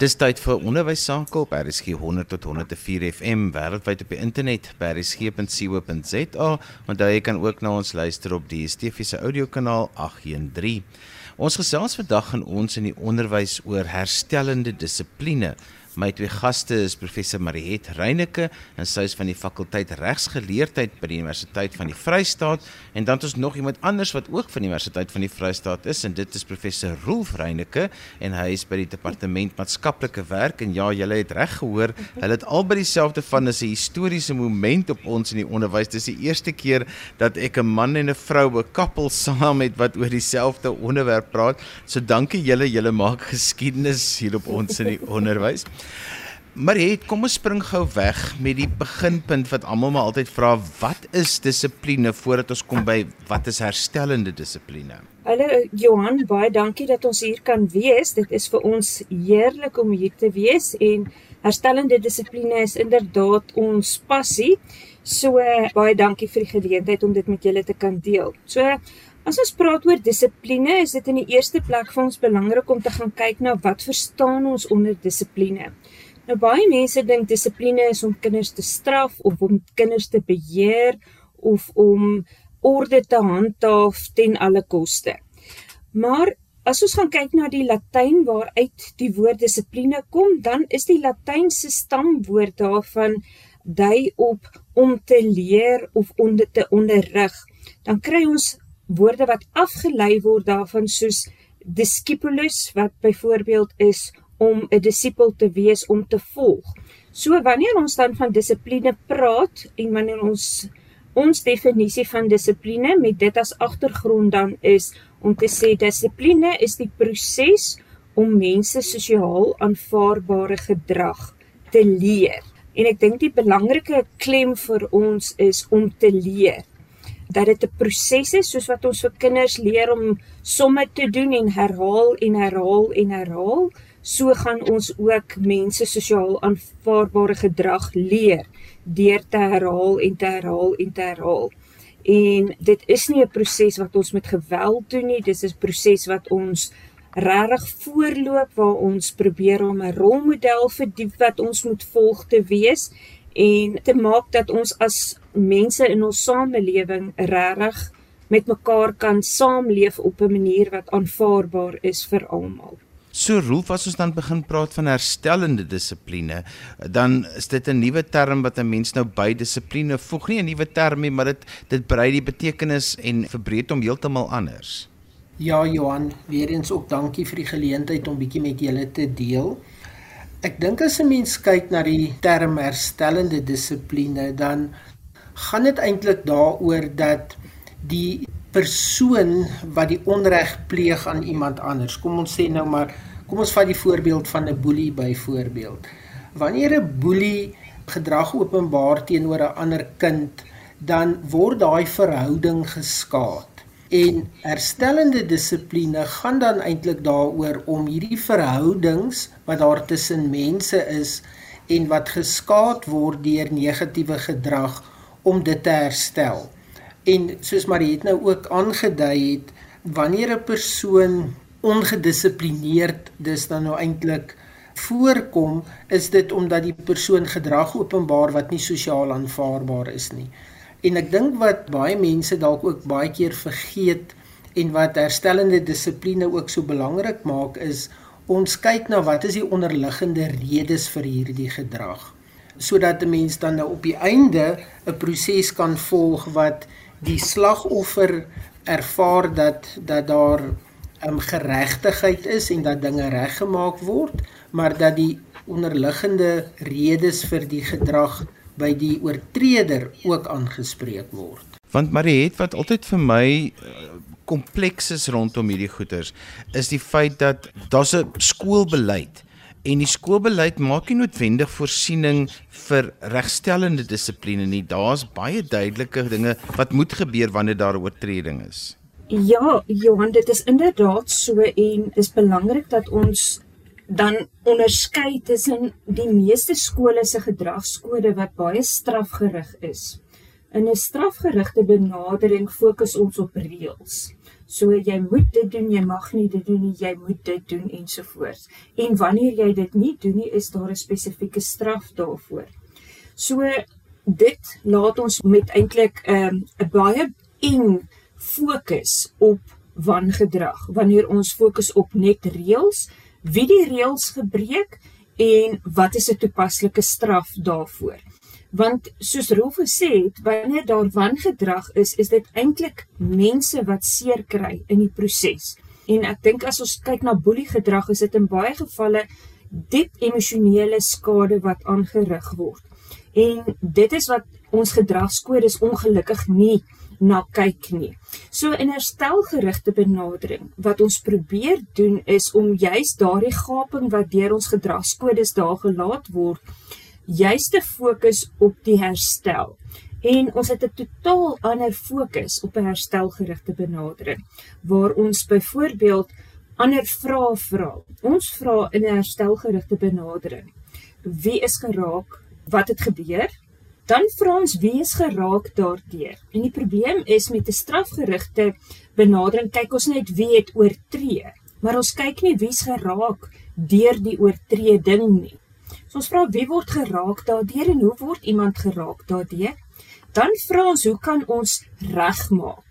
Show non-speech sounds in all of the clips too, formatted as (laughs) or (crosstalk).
Dis tyd vir onderwys sake op RSG 100 tot 104 FM wêreldwyd op die internet by rsg.co.za. Onthou jy kan ook na ons luister op die DSTV se audiokanaal 813. Ons gesels vandag in ons in die onderwys oor herstellende dissipline. My twee gaste is professor Mariet Reyneke en sy is van die fakulteit regsgeleerdheid by die Universiteit van die Vrystaat en dan het ons nog iemand anders wat ook van die Universiteit van die Vrystaat is en dit is professor Rolf Reyneke en hy is by die departement maatskaplike werk en ja julle het reg gehoor hulle het albei dieselfde van as 'n historiese moment op ons in die onderwys. Dis die eerste keer dat ek 'n man en 'n vrou 'n koppel saam het wat oor dieselfde onderwerp praat. So dankie julle julle maak (laughs) geskiedenis hier op ons in die onderwys Mariet, kom ons spring gou weg met die beginpunt wat almal maar altyd vra, wat is dissipline voordat ons kom by wat is herstellende dissipline? Hallo Johan, baie dankie dat ons hier kan wees. Dit is vir ons heerlik om hier te wees en herstellende dissipline is inderdaad ons passie. So baie dankie vir die geleentheid om dit met julle te kan deel. So As ons praat oor dissipline, is dit in die eerste plek vir ons belangrik om te gaan kyk na wat verstaan ons onder dissipline. Nou baie mense dink dissipline is om kinders te straf of om kinders te beheer of om orde te handhaaf ten alle koste. Maar as ons gaan kyk na die Latyn waaruit die woord dissipline kom, dan is die Latynse stamwoord daarvan dui op om te leer of om te onderrig. Dan kry ons woorde wat afgelei word daarvan soos discipulus wat byvoorbeeld is om 'n disipel te wees om te volg. So wanneer ons dan van dissipline praat en wanneer ons ons definisie van dissipline met dit as agtergrond dan is om te sê dissipline is die proses om mense sosiaal aanvaarbare gedrag te leer. En ek dink die belangrike klem vir ons is om te leer dat dit 'n proses is soos wat ons vir kinders leer om somme te doen en herhaal en herhaal en herhaal, so gaan ons ook mense sosiaal aanvaarbare gedrag leer deur te herhaal en te herhaal en te herhaal. En dit is nie 'n proses wat ons met geweld doen nie, dis 'n proses wat ons regtig voorloop waar ons probeer om 'n rolmodel vir die wat ons moet volg te wees en te maak dat ons as mense in ons samelewing regtig met mekaar kan saamleef op 'n manier wat aanvaarbaar is vir almal. So Rolf as ons dan begin praat van herstellende dissipline, dan is dit 'n nuwe term wat 'n mens nou by dissipline voeg. Nie 'n nuwe term nie, maar dit dit brei die betekenis en verbreed hom heeltemal anders. Ja Johan, weer eens ook dankie vir die geleentheid om bietjie met julle te deel. Ek dink as 'n mens kyk na die term herstellende dissipline, dan gaan dit eintlik daaroor dat die persoon wat die onreg pleeg aan iemand anders. Kom ons sê nou maar, kom ons vat die voorbeeld van 'n boelie byvoorbeeld. Wanneer 'n boelie gedrag openbaar teenoor 'n ander kind, dan word daai verhouding geskaad. En herstellende dissipline gaan dan eintlik daaroor om hierdie verhoudings wat daar tussen mense is en wat geskaad word deur negatiewe gedrag om dit te herstel. En soos Marie het nou ook aangedui het, wanneer 'n persoon ongedissiplineerd dis dan nou eintlik voorkom, is dit omdat die persoon gedrag openbaar wat nie sosiaal aanvaarbaar is nie. En ek dink wat baie mense dalk ook baie keer vergeet en wat herstellende dissipline ook so belangrik maak is ons kyk na wat is die onderliggende redes vir hierdie gedrag. Sodat 'n mens dan nou op die einde 'n proses kan volg wat die slagoffer ervaar dat dat daar 'n um, geregtigheid is en dat dinge reggemaak word maar dat die onderliggende redes vir die gedrag by die oortreder ook aangespreek word. Want Mariet wat altyd vir my eh, kompleks is rondom hierdie goeters is die feit dat daar's 'n skoolbeleid en die skoolbeleid maak nie noodwendig voorsiening vir regstellende dissipline nie. Daar's baie duidelike dinge wat moet gebeur wanneer daar 'n oortreding is. Ja, Johan, dit is inderdaad so en dis belangrik dat ons dan onderskei tussen die meeste skole se gedragskode wat baie strafgerig is. In 'n strafgerigte benadering fokus ons op reëls. So jy moet dit doen, jy mag nie dit doen nie, jy moet dit doen ensovoorts. En wanneer jy dit nie doen nie, is daar 'n spesifieke straf daarvoor. So dit laat ons met eintlik 'n um, baie eng fokus op wangedrag. Wanneer ons fokus op net reëls, wie die reëls gebreek en wat is 'n toepaslike straf daarvoor? want soos Rolf gesê het wanneer daar wangedrag is is dit eintlik mense wat seer kry in die proses en ek dink as ons kyk na boelie gedrag is dit in baie gevalle diep emosionele skade wat aangerig word en dit is wat ons gedragskodes ongelukkig nie na kyk nie. So in herstelgerigte benadering wat ons probeer doen is om juis daardie gaping wat deur ons gedragskodes daar gelaat word juist te fokus op die herstel. En ons het 'n totaal ander fokus op 'n herstelgerigte benadering waar ons byvoorbeeld ander vrae vra. Ons vra in 'n herstelgerigte benadering: Wie is geraak? Wat het gebeur? Dan vra ons wie is geraak daardeur. En die probleem is met 'n strafgerigte benadering kyk ons net wie het oortree, maar ons kyk nie wie's geraak deur die oortreding nie. So ons vra wie word geraak daardeur en hoe word iemand geraak daardeur? Dan vra ons hoe kan ons regmaak?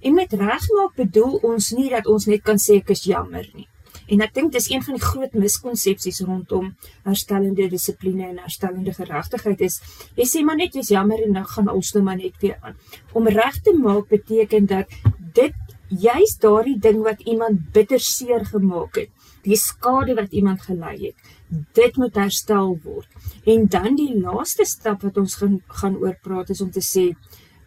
En met regmaak bedoel ons nie dat ons net kan sê ek is jammer nie. En ek dink dis een van die groot miskonsepsies rondom herstellende dissipline en herstellende geregtigheid is jy sê maar net jy's jammer en dan gaan ons net maar net weer aan. Om reg te maak beteken dat dit juis daardie ding wat iemand bitter seer gemaak het, die skade wat iemand gely het, dit moet herstel word. En dan die laaste stap wat ons gaan gaan oor praat is om te sê,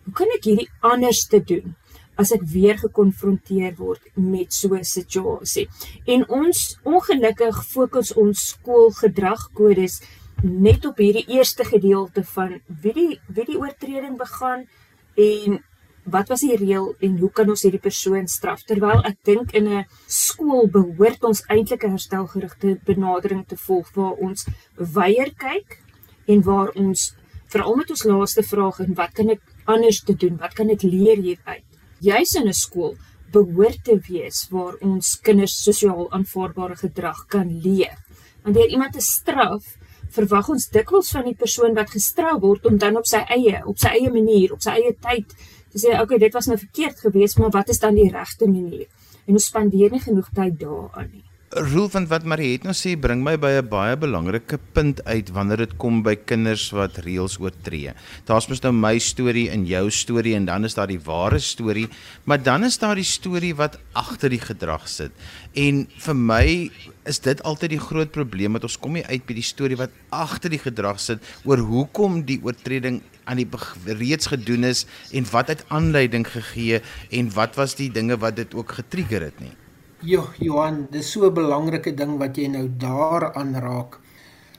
hoe kan ek hierdie anders te doen as ek weer gekonfronteer word met so 'n situasie? En ons ongelukkig fokus ons skoolgedragkodes net op hierdie eerste gedeelte van wie die wie die oortreding begaan en wat was die reël en hoe kan ons hierdie persoon straf? Terwyl ek dink in 'n skool behoort ons eintlik 'n herstelgerigte benadering te volg waar ons weier kyk en waar ons veral met ons laaste vraag en wat kan ek anders te doen? Wat kan ek leer hieruit juis in 'n skool behoort te wees waar ons kinders sosiaal aanvaarbare gedrag kan leer want deur iemand te straf verwag ons dikwels van die persoon wat gestraf word om dan op sy eie op sy eie manier op sy eie tyd te sê okay, dit was nou verkeerd geweest, maar wat is dan die regte manier? En ons spandeer nie genoeg tyd daaraan nie. Roel van wat Mariet nou sê bring my by 'n baie belangrike punt uit wanneer dit kom by kinders wat reëls oortree. Daar's mos nou my storie en jou storie en dan is daar die ware storie, maar dan is daar die storie wat agter die gedrag sit. En vir my is dit altyd die groot probleem dat ons kom nie uit by die storie wat agter die gedrag sit oor hoekom die oortreding aan die reeds gedoen is en wat het aanleiding gegee en wat was die dinge wat dit ook getrigger het nie. Jo, Johan, dis so 'n belangrike ding wat jy nou daar aanraak.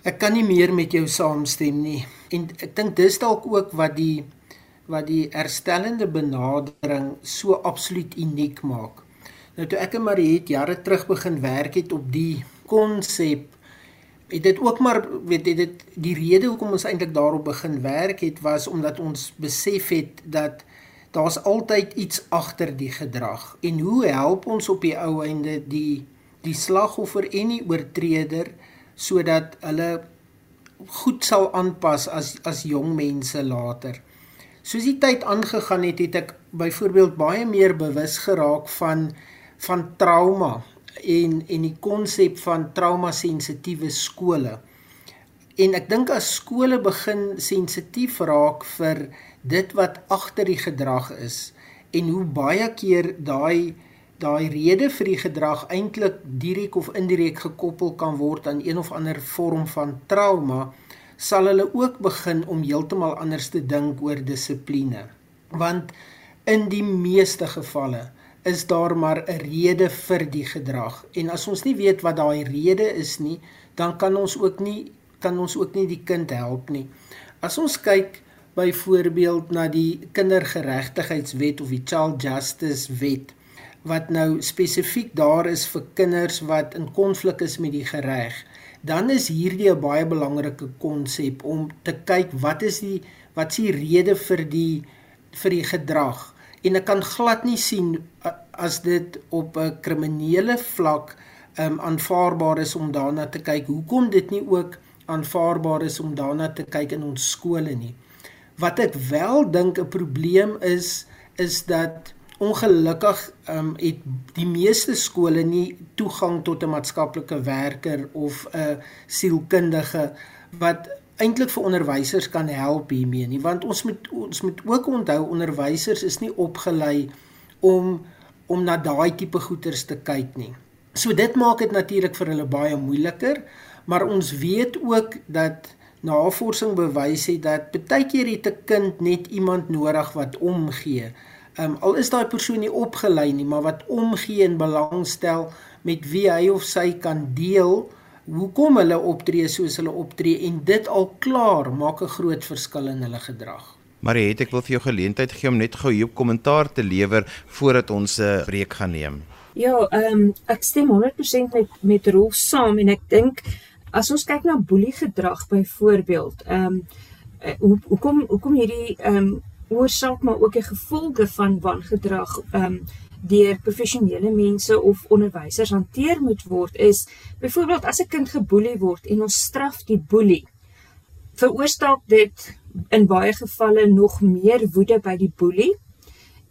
Ek kan nie meer met jou saamstem nie. En ek dink dis dalk ook wat die wat die herstellende benadering so absoluut uniek maak. Nou toe ek en Mariet jare terug begin werk het op die konsep het dit ook maar weet jy dit die rede hoekom ons eintlik daarop begin werk het was omdat ons besef het dat daar's altyd iets agter die gedrag en hoe help ons op die ou einde die die slagoffer en die oortreder sodat hulle goed sal aanpas as as jong mense later. Soos die tyd aangegaan het, het ek byvoorbeeld baie meer bewus geraak van van trauma en en die konsep van trauma-sensitiewe skole. En ek dink as skole begin sensitief raak vir dit wat agter die gedrag is en hoe baie keer daai daai rede vir die gedrag eintlik direk of indirek gekoppel kan word aan een of ander vorm van trauma, sal hulle ook begin om heeltemal anders te dink oor dissipline. Want in die meeste gevalle is daar maar 'n rede vir die gedrag. En as ons nie weet wat daai rede is nie, dan kan ons ook nie kan ons ook nie die kind help nie. As ons kyk byvoorbeeld na die kindergeregtigheidswet of die Child Justice Wet wat nou spesifiek daar is vir kinders wat in konflik is met die reg, dan is hierdie 'n baie belangrike konsep om te kyk wat is die wat is die rede vir die vir die gedrag? en ek kan glad nie sien as dit op 'n kriminele vlak um aanvaarbaar is om daarna te kyk, hoekom dit nie ook aanvaarbaar is om daarna te kyk in ons skole nie. Wat ek wel dink 'n probleem is is dat ongelukkig um het die meeste skole nie toegang tot 'n maatskaplike werker of 'n sielkundige wat eintlik vir onderwysers kan help hiermee nie want ons moet ons moet ook onthou onderwysers is nie opgelei om om na daai tipe goeters te kyk nie. So dit maak dit natuurlik vir hulle baie moeiliker, maar ons weet ook dat navorsing bewys het dat baie keer het 'n kind net iemand nodig wat omgee. Ehm um, al is daai persoon nie opgelei nie, maar wat omgee en belangstel met wie hy of sy kan deel hoekom hulle optree soos hulle optree en dit al klaar maak 'n groot verskil in hulle gedrag. Marie, het ek wil vir jou geleentheid gee om net gou hier op kommentaar te lewer voordat ons 'n uh, breek gaan neem. Ja, ehm um, ek stem 100% met met Rolf saam en ek dink as ons kyk na boelie gedrag byvoorbeeld, ehm um, hoe hoekom hoekom hierdie ehm um, oorsaak maar ook 'n gevolge van wangedrag ehm um, deur professionele mense of onderwysers hanteer moet word is byvoorbeeld as 'n kind geboelie word en ons straf die boelie veroorsaak dit in baie gevalle nog meer woede by die boelie.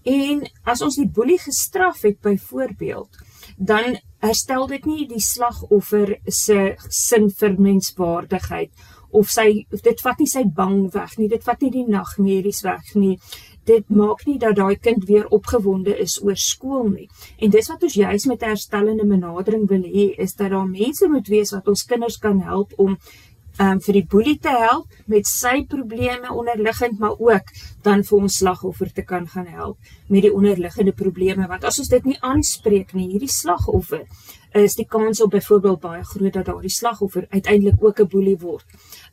En as ons die boelie gestraf het byvoorbeeld, dan herstel dit nie die slagoffer se sin vir menswaardigheid of sy of dit vat nie sy bang weg nie, dit vat nie die nagmerries weg nie. Dit maak nie dat daai kind weer opgewonde is oor skool nie. En dis wat ons juis met herstellende benadering wil hê, is dat daar mense moet wees wat ons kinders kan help om um, vir die boelie te help met sy probleme onderliggend maar ook dan vir ons slagoffer te kan gaan help met die onderliggende probleme want as ons dit nie aanspreek nie hierdie slagoffer is die kans op byvoorbeeld baie groot dat daardie slagoffer uiteindelik ook 'n boelie word.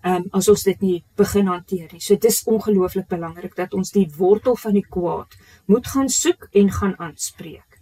Um, as ons dit nie begin hanteer nie. So dit is ongelooflik belangrik dat ons die wortel van die kwaad moet gaan soek en gaan aanspreek.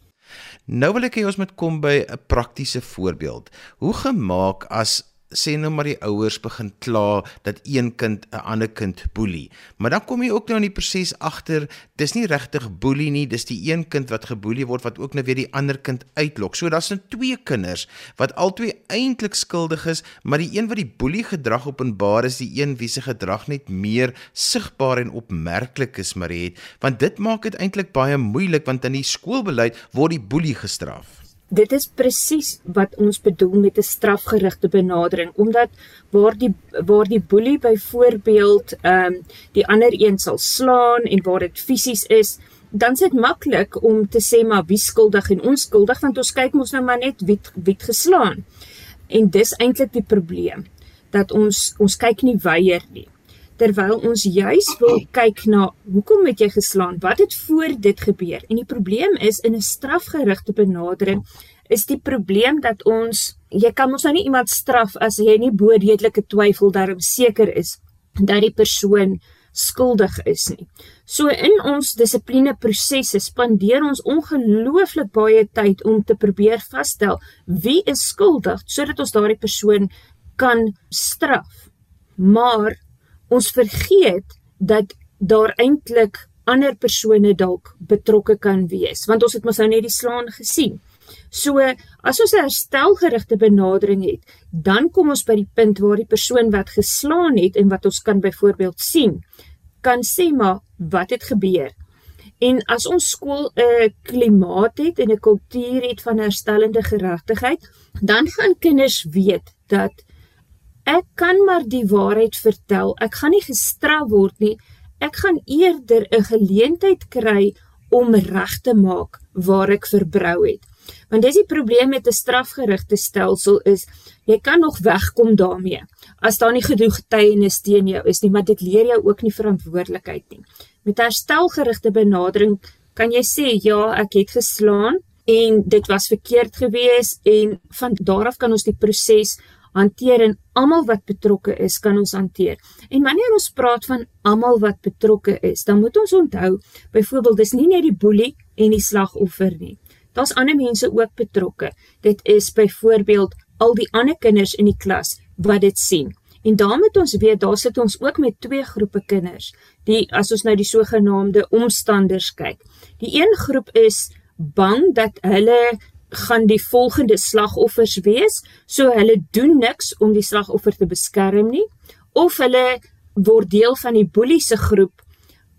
Nou wil ek hê ons moet kom by 'n praktiese voorbeeld. Hoe gemaak as sê nou maar die ouers begin kla dat een kind 'n ander kind boelie. Maar dan kom jy ook nou in die proses agter, dis nie regtig boelie nie, dis die een kind wat geboelie word wat ook nou weer die ander kind uitlok. So daar's nou twee kinders wat albei eintlik skuldig is, maar die een wat die boelie gedrag openbaar is die een wie se gedrag net meer sigbaar en opmerklik is, Mariet, want dit maak dit eintlik baie moeilik want in die skoolbeleid word die boelie gestraf dit is presies wat ons bedoel met 'n strafgerigte benadering omdat waar die waar die boelie byvoorbeeld ehm um, die ander een sal slaan en waar dit fisies is dan is dit maklik om te sê maar wie skuldig en onskuldig? Want ons kyk mos nou maar net wie wie geslaan. En dis eintlik die probleem dat ons ons kyk nie weier nie terwyl ons juis wil (clears throat) kyk na hoekom het jy geslaan? Wat het voor dit gebeur? En die probleem is in 'n strafgerigte benadering is die probleem dat ons jy kan mos nou nie iemand straf as jy nie bo redelike twyfel daarom seker is dat die persoon skuldig is nie. So in ons dissipline prosesse spandeer ons ongelooflik baie tyd om te probeer vasstel wie is skuldig sodat ons daardie persoon kan straf. Maar ons vergeet dat daar eintlik ander persone dalk betrokke kan wees want ons het mos nou net die slaan gesien. So as ons 'n herstelgerigte benadering het, dan kom ons by die punt waar die persoon wat geslaan het en wat ons kan byvoorbeeld sien, kan sê maar wat het gebeur. En as ons skool 'n klimaat het en 'n kultuur het van herstellende geregtigheid, dan gaan kinders weet dat Ek kan maar die waarheid vertel. Ek gaan nie gestraf word nie. Ek gaan eerder 'n geleentheid kry om reg te maak waar ek verbrou het. Want dis die probleem met 'n strafgerigte stelsel is jy kan nog wegkom daarmee as daar nie genoeg getuienis teen jou is nie, maar dit leer jou ook nie verantwoordelikheid nie. Met herstelgerigte benadering kan jy sê ja, ek het geslaan en dit was verkeerd geweest en van daar af kan ons die proses hanteer en almal wat betrokke is kan ons hanteer. En wanneer ons praat van almal wat betrokke is, dan moet ons onthou, byvoorbeeld dis nie net die boelie en die slagoffer nie. Daar's ander mense ook betrokke. Dit is byvoorbeeld al die ander kinders in die klas wat dit sien. En dan moet ons weet, daar sit ons ook met twee groepe kinders. Die as ons nou die sogenaamde omstanders kyk. Die een groep is bang dat hulle gaan die volgende slagoffers wees, so hulle doen niks om die slagoffer te beskerm nie of hulle word deel van die boelie se groep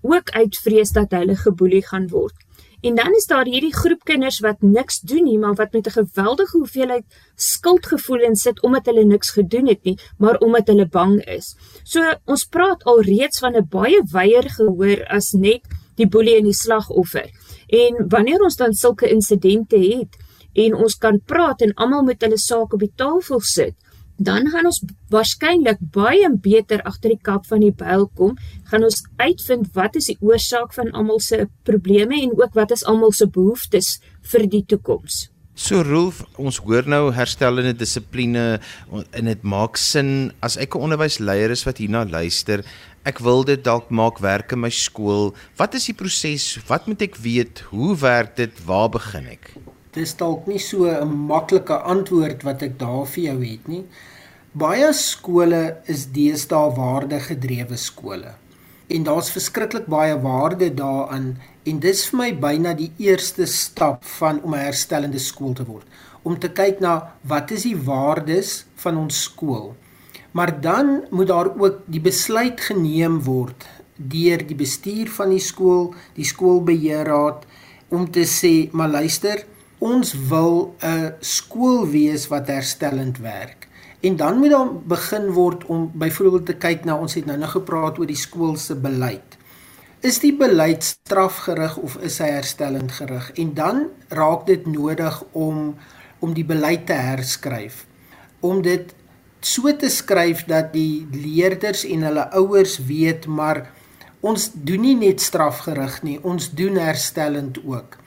ook uit vrees dat hulle geboelie gaan word. En dan is daar hierdie groep kinders wat niks doen nie, maar wat met 'n geweldige hoeveelheid skuldgevoelens sit omdat hulle niks gedoen het nie, maar omdat hulle bang is. So ons praat al reeds van 'n baie wyeer gehoor as net die boelie en die slagoffer. En wanneer ons dan sulke insidente het en ons kan praat en almal met hulle saak op die tafel sit, dan gaan ons waarskynlik baie beter agter die kap van die byl kom, gaan ons uitvind wat is die oorsaak van almal se probleme en ook wat is almal se behoeftes vir die toekoms. So Rolf, ons hoor nou herstellende dissipline en dit maak sin as ek 'n onderwysleier is wat hierna luister, ek wil dit dalk maak werk in my skool. Wat is die proses? Wat moet ek weet? Hoe werk dit? Waar begin ek? Dis dalk nie so 'n maklike antwoord wat ek daar vir jou het nie. Baie skole is deesdae waardegedrewe skole. En daar's verskriklik baie waarde daarin en dis vir my byna die eerste stap van om 'n herstellende skool te word. Om te kyk na wat is die waardes van ons skool. Maar dan moet daar ook die besluit geneem word deur die bestuur van die skool, die skoolbeheerraad om te sê, maar luister, ons wil 'n skool wees wat herstellend werk. En dan moet dan begin word om byvoorbeeld te kyk na ons het nou nog gepraat oor die skool se beleid. Is die beleid strafgerig of is hy herstellend gerig? En dan raak dit nodig om om die beleid te herskryf. Om dit so te skryf dat die leerders en hulle ouers weet maar ons doen nie net strafgerig nie, ons doen herstellend ook.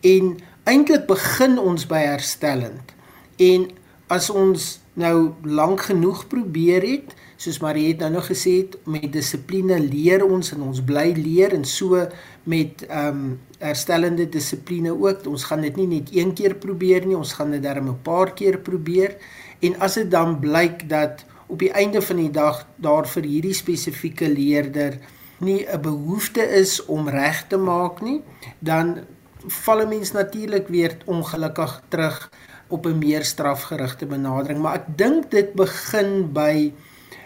En eintlik begin ons by herstellend. En as ons nou lank genoeg probeer het, soos Marie het nou nog gesê het, met dissipline leer ons en ons bly leer en so met ehm um, herstellende dissipline ook. Ons gaan dit nie net een keer probeer nie, ons gaan dit darm 'n paar keer probeer. En as dit dan blyk dat op die einde van die dag daar vir hierdie spesifieke leerder nie 'n behoefte is om reg te maak nie, dan val 'n mens natuurlik weer ongelukkig terug op 'n meer strafgerigte benadering, maar ek dink dit begin by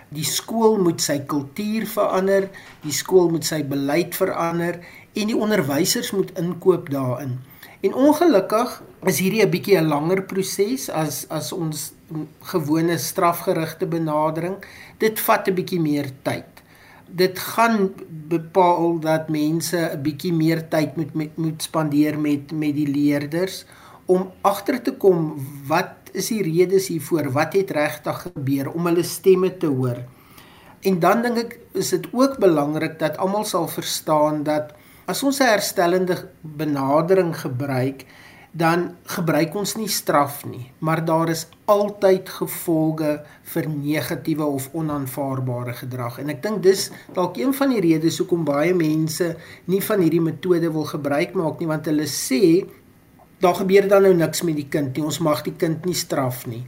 die skool moet sy kultuur verander, die skool moet sy beleid verander en die onderwysers moet inkoop daarin. En ongelukkig is hierdie 'n bietjie 'n langer proses as as ons gewone strafgerigte benadering. Dit vat 'n bietjie meer tyd dit gaan bepaal dat mense 'n bietjie meer tyd moet met, moet spandeer met met die leerders om agter te kom wat is die redes hiervoor wat het regtig gebeur om hulle stemme te hoor. En dan dink ek is dit ook belangrik dat almal sal verstaan dat as ons 'n herstellende benadering gebruik dan gebruik ons nie straf nie, maar daar is altyd gevolge vir negatiewe of onaanvaarbare gedrag. En ek dink dis dalk een van die redes hoekom baie mense nie van hierdie metode wil gebruik maak nie, want hulle sê daar gebeur dan nou niks met die kind nie. Ons mag die kind nie straf nie.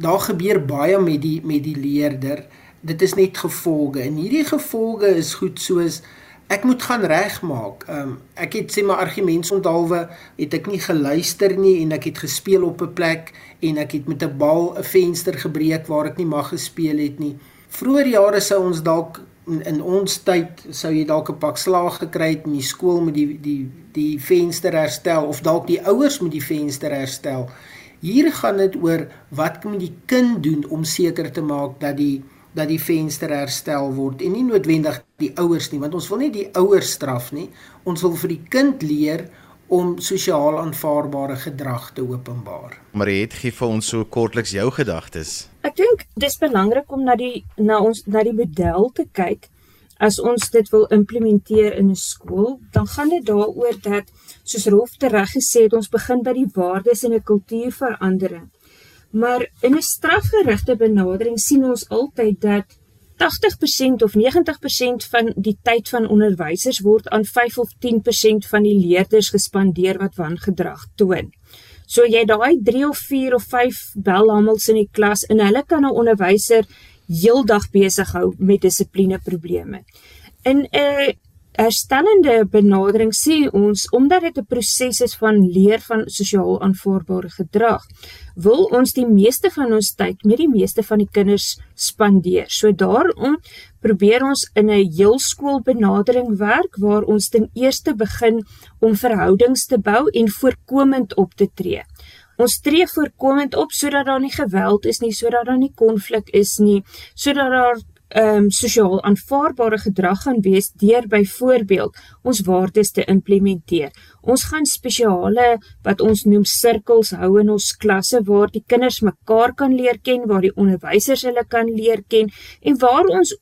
Daar gebeur baie met die met die leerder. Dit is net gevolge. En hierdie gevolge is goed soos ek moet gaan regmaak. Ehm um, ek het sê my argumente onthaalwe het ek nie geluister nie en ek het gespeel op 'n plek en ek het met 'n bal 'n venster gebreek waar ek nie mag gespeel het nie. Vroeger jare sou ons dalk in, ons tyd sou jy dalk 'n pak slaag gekry het in die skool met die die die venster herstel of dalk die ouers moet die venster herstel. Hier gaan dit oor wat kan die kind doen om seker te maak dat die dat die venster herstel word en nie noodwendig die ouers nie want ons wil nie die ouers straf nie ons wil vir die kind leer om sosiaal aanvaarbare gedrag te openbaar. Mariet gee vir ons so kortliks jou gedagtes. Ek dink dis belangrik om na die na ons na die model te kyk as ons dit wil implementeer in 'n skool, dan gaan dit daaroor dat soos Rolf tereg gesê het, ons begin by die waardes en 'n kultuurverandering. Maar in 'n strafgerigte benadering sien ons altyd dat 80% of 90% van die tyd van onderwysers word aan 5 of 10% van die leerders gespandeer wat wangedrag toon. So jy daai 3 of 4 of 5 belhamels in die klas en hulle kan 'n onderwyser heeldag besig hou met dissipline probleme. In 'n herstellende benadering sê ons omdat dit 'n proses is van leer van sosiaal aanvaarbare gedrag, wil ons die meeste van ons tyd met die meeste van die kinders spandeer. So daarom probeer ons in 'n heelskool benadering werk waar ons ten eerste begin om verhoudings te bou en voorkomend op te tree. Ons tree voorkomend op sodat daar nie geweld is nie, sodat daar nie konflik is nie, sodat daar ehm um, sosiaal aanvaarbare gedrag gaan wees deur byvoorbeeld ons waardes te implementeer. Ons gaan spesiale wat ons noem sirkels hou in ons klasse waar die kinders mekaar kan leer ken, waar die onderwysers hulle kan leer ken en waar ons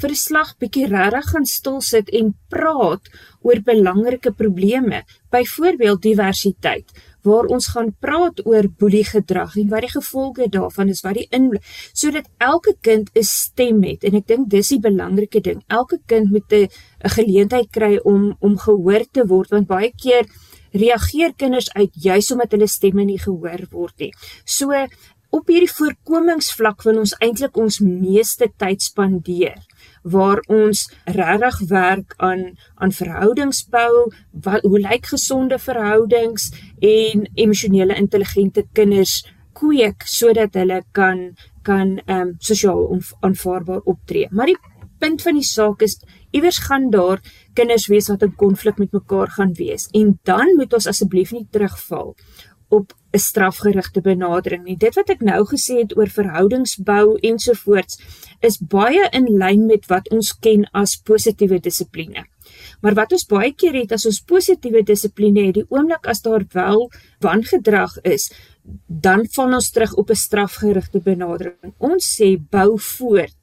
vir 'n slag bietjie regtig gaan stil sit en praat oor belangrike probleme, byvoorbeeld diversiteit waar ons gaan praat oor boeliegedrag en wat die gevolge daarvan is, wat die in sodat elke kind 'n stem het en ek dink dis die belangrike ding. Elke kind moet 'n geleentheid kry om om gehoor te word want baie keer reageer kinders uit juis omdat hulle stemme nie gehoor word nie. So op hierdie voorkomingsvlak wil ons eintlik ons meeste tyd spandeer waar ons regtig werk aan aan verhoudingsbou, wat hoe lyk gesonde verhoudings en emosionele intelligente kinders kweek sodat hulle kan kan ehm um, sosiaal aanvaarbaar optree. Maar die punt van die saak is iewers gaan daar kinders wees wat in konflik met mekaar gaan wees en dan moet ons asseblief nie terugval op 'n strafgerigte benadering nie. Dit wat ek nou gesê het oor verhoudingsbou ensovoorts is baie in lyn met wat ons ken as positiewe dissipline. Maar wat ons baie keer het as ons positiewe dissipline het, die oomblik as daar wel wangedrag is, dan val ons terug op 'n strafgerigte benadering. Ons sê bou voort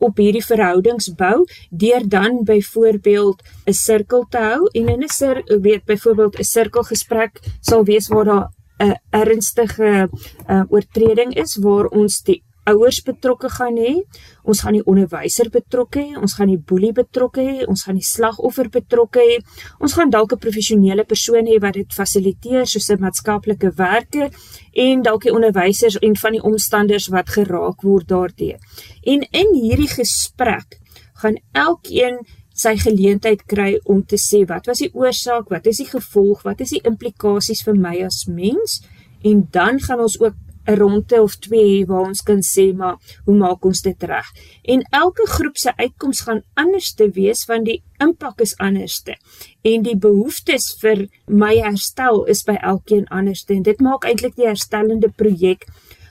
op hierdie verhoudings bou deur dan byvoorbeeld 'n sirkel te hou en in 'n weet byvoorbeeld 'n sirkelgesprek sal wees waar daar 'n ernstige uh, oortreding is waar ons die ouers betrokke gaan hê. Ons gaan die onderwyser betrokke hê, ons gaan die boelie betrokke hê, ons gaan die slagoffer betrokke hê. Ons gaan dalk 'n professionele persoon hê wat dit fasiliteer soos 'n maatskaplike werker en dalk die onderwysers en van die omstanders wat geraak word daardeur. En in hierdie gesprek gaan elkeen sy geleentheid kry om te sê wat was die oorsaak, wat is die gevolg, wat is die implikasies vir my as mens? En dan gaan ons ook 'n ronde of twee hê waar ons kan sê maar hoe maak ons dit reg. En elke groep se uitkoms gaan anders te wees want die impak is anderste. En die behoeftes vir my herstel is by elkeen anderste. En dit maak eintlik die herstellende projek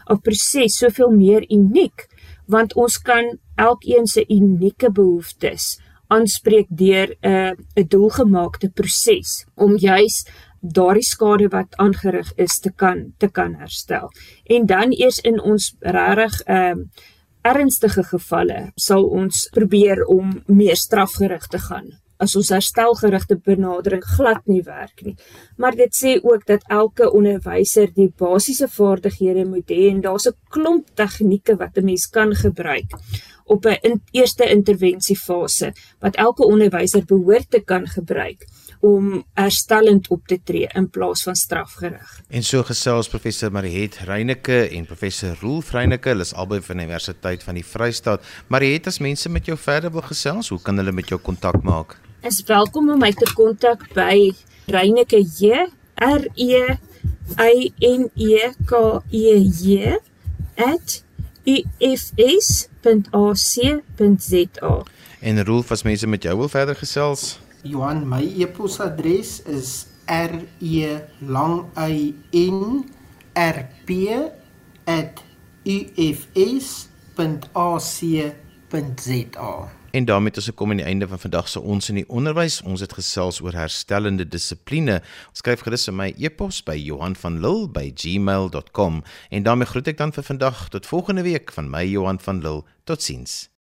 of proses soveel meer uniek want ons kan elkeen se unieke behoeftes aanspreek deur 'n uh, 'n doelgemaakte proses om juis daardie skade wat aangerig is te kan te kan herstel. En dan eers in ons regtig ehm uh, ernstige gevalle sal ons probeer om meer strafgerig te gaan as ons herstelgerigte benadering glad nie werk nie. Maar dit sê ook dat elke onderwyser die basiese vaardighede moet hê en daar's 'n klomp tegnieke wat 'n mens kan gebruik op 'n in, eerste interventiefase wat elke onderwyser behoort te kan gebruik om herstellend op te tree in plaas van strafgerig. En so gesels professor Mariet Reyneke en professor Roel Reyneke, hulle is albei van die Universiteit van die Vrystaat. Mariet, as mense met jou verder wil gesels, hoe kan hulle met jou kontak maak? Is welkom om my te kontak by Reyneke J R E I N E K E J @ufs.ac.za. En Rolf, as mense met jou wil verder gesels? Johan, my e-posadres is r e lang y n r p @ufs.ac.za. En daarmee het ons gekom aan die einde van vandag se ons in die onderwys. Ons het gesels oor herstellende dissipline. Skryf gerus vir my e-pos by Johan van Lille by gmail.com en daarmee groet ek dan vir vandag tot volgende week van my Johan van Lille. Totsiens.